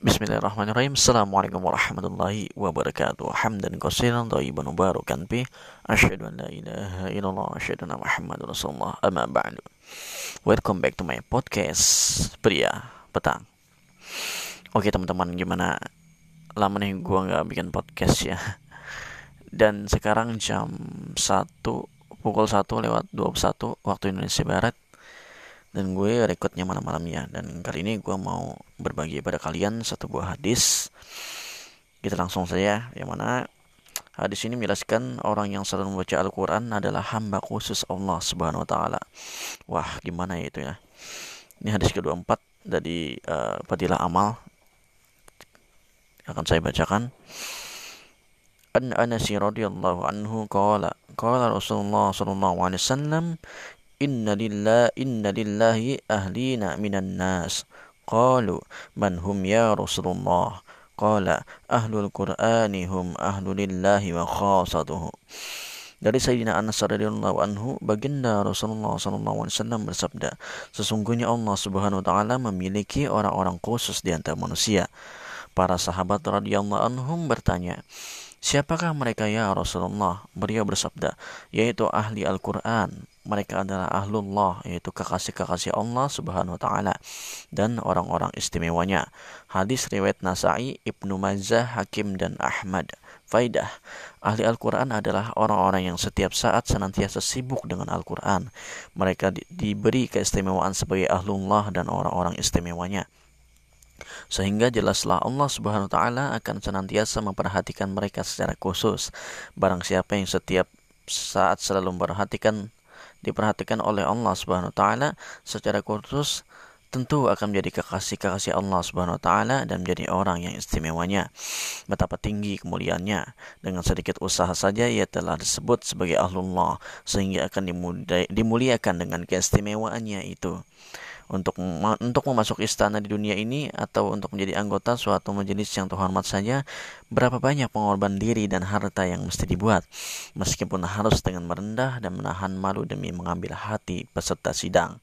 Bismillahirrahmanirrahim. Assalamualaikum warahmatullahi wabarakatuh. Hamdan qasiran thayyiban mubarakan fi. Asyhadu an la ilaha illallah wa asyhadu anna Muhammadar Rasulullah. Amma ba'du. Welcome back to my podcast Pria Petang. Oke teman-teman, gimana lama nih gua nggak bikin podcast ya. Dan sekarang jam 1 pukul 1 lewat 21 waktu Indonesia Barat dan gue rekodnya malam-malam ya dan kali ini gue mau berbagi pada kalian satu buah hadis. Kita langsung saja yang mana hadis ini menjelaskan orang yang selalu membaca Al-Quran adalah hamba khusus Allah Subhanahu Wa Taala. Wah gimana ya itu ya? Ini hadis kedua empat dari uh, Fadilah Amal. Akan saya bacakan. An Anas radhiyallahu anhu qala qala Rasulullah sallallahu alaihi wasallam inna lillah inna lillahi ahlina minan nas qalu man hum ya rasulullah qala ahlul qur'ani hum ahlulillahi wa khasatuhu dari Sayyidina Anas radhiyallahu anhu baginda Rasulullah sallallahu alaihi wasallam bersabda sesungguhnya Allah Subhanahu wa taala memiliki orang-orang khusus di antara manusia para sahabat radhiyallahu anhum bertanya Siapakah mereka ya Rasulullah? Beliau bersabda, yaitu ahli Al-Quran. Mereka adalah ahlullah, yaitu kekasih-kekasih Allah subhanahu wa ta'ala. Dan orang-orang istimewanya. Hadis riwayat Nasai, Ibnu Majah, Hakim, dan Ahmad. Faidah, ahli Al-Quran adalah orang-orang yang setiap saat senantiasa sibuk dengan Al-Quran. Mereka di diberi keistimewaan sebagai ahlullah dan orang-orang istimewanya sehingga jelaslah Allah Subhanahu wa taala akan senantiasa memperhatikan mereka secara khusus. Barang siapa yang setiap saat selalu memperhatikan diperhatikan oleh Allah Subhanahu wa taala secara khusus tentu akan menjadi kekasih-kekasih Allah Subhanahu wa taala dan menjadi orang yang istimewanya. Betapa tinggi kemuliaannya. Dengan sedikit usaha saja ia telah disebut sebagai ahlullah sehingga akan dimuliakan dengan keistimewaannya itu. Untuk untuk memasuk istana di dunia ini atau untuk menjadi anggota suatu majelis yang terhormat saja berapa banyak pengorban diri dan harta yang mesti dibuat. Meskipun harus dengan merendah dan menahan malu demi mengambil hati peserta sidang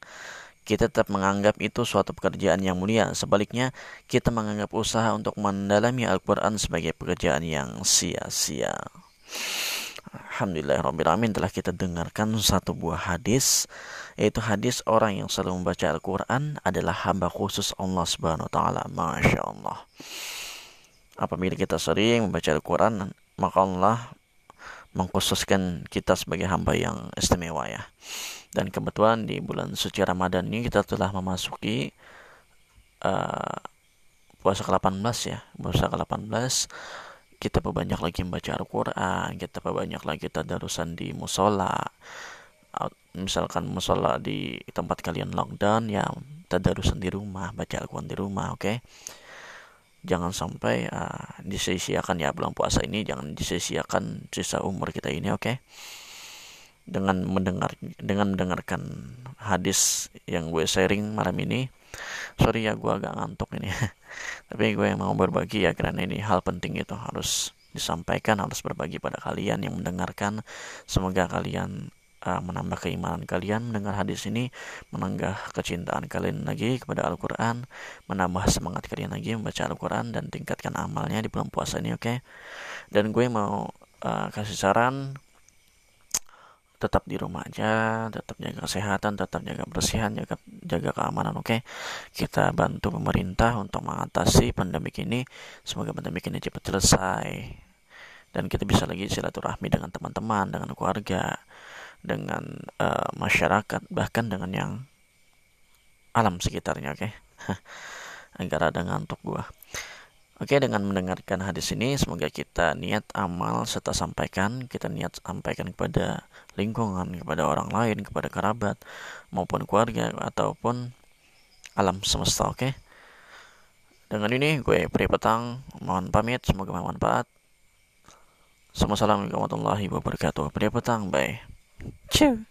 kita tetap menganggap itu suatu pekerjaan yang mulia. Sebaliknya, kita menganggap usaha untuk mendalami Al-Quran sebagai pekerjaan yang sia-sia. Alhamdulillahirrahmanirrahim telah kita dengarkan satu buah hadis yaitu hadis orang yang selalu membaca Al-Quran adalah hamba khusus Allah Subhanahu wa taala. Masya Allah. Apabila kita sering membaca Al-Quran, maka Allah mengkhususkan kita sebagai hamba yang istimewa ya. Dan kebetulan di bulan suci Ramadan ini kita telah memasuki uh, puasa ke-18 ya. Puasa ke-18 kita perbanyak lagi membaca Al-Quran, kita perbanyak lagi tadarusan di musola, misalkan musola di tempat kalian lockdown ya tadarusan di rumah baca Al-Quran di rumah oke okay? jangan sampai uh, disia-siakan ya bulan puasa ini jangan disia-siakan sisa umur kita ini oke okay? Dengan mendengar dengan mendengarkan hadis yang gue sharing malam ini sorry ya gue agak ngantuk ini tapi gue mau berbagi ya karena ini hal penting itu harus disampaikan harus berbagi pada kalian yang mendengarkan semoga kalian uh, menambah keimanan kalian mendengar hadis ini, menambah kecintaan kalian lagi kepada Al-Quran, menambah semangat kalian lagi membaca Al-Quran dan tingkatkan amalnya di bulan puasa ini, oke? Okay? Dan gue mau uh, kasih saran tetap di rumah aja, tetap jaga kesehatan, tetap jaga bersihan, jaga jaga keamanan, oke? Okay? Kita bantu pemerintah untuk mengatasi pandemi ini. Semoga pandemi ini cepat selesai dan kita bisa lagi silaturahmi dengan teman-teman, dengan keluarga, dengan uh, masyarakat bahkan dengan yang alam sekitarnya oke okay? agar ada ngantuk gua oke dengan mendengarkan hadis ini semoga kita niat amal serta sampaikan kita niat sampaikan kepada lingkungan kepada orang lain kepada kerabat maupun keluarga ataupun alam semesta oke dengan ini gue Pri Petang mohon pamit semoga bermanfaat Assalamualaikum warahmatullahi wabarakatuh. Pri Petang, bye. Chew.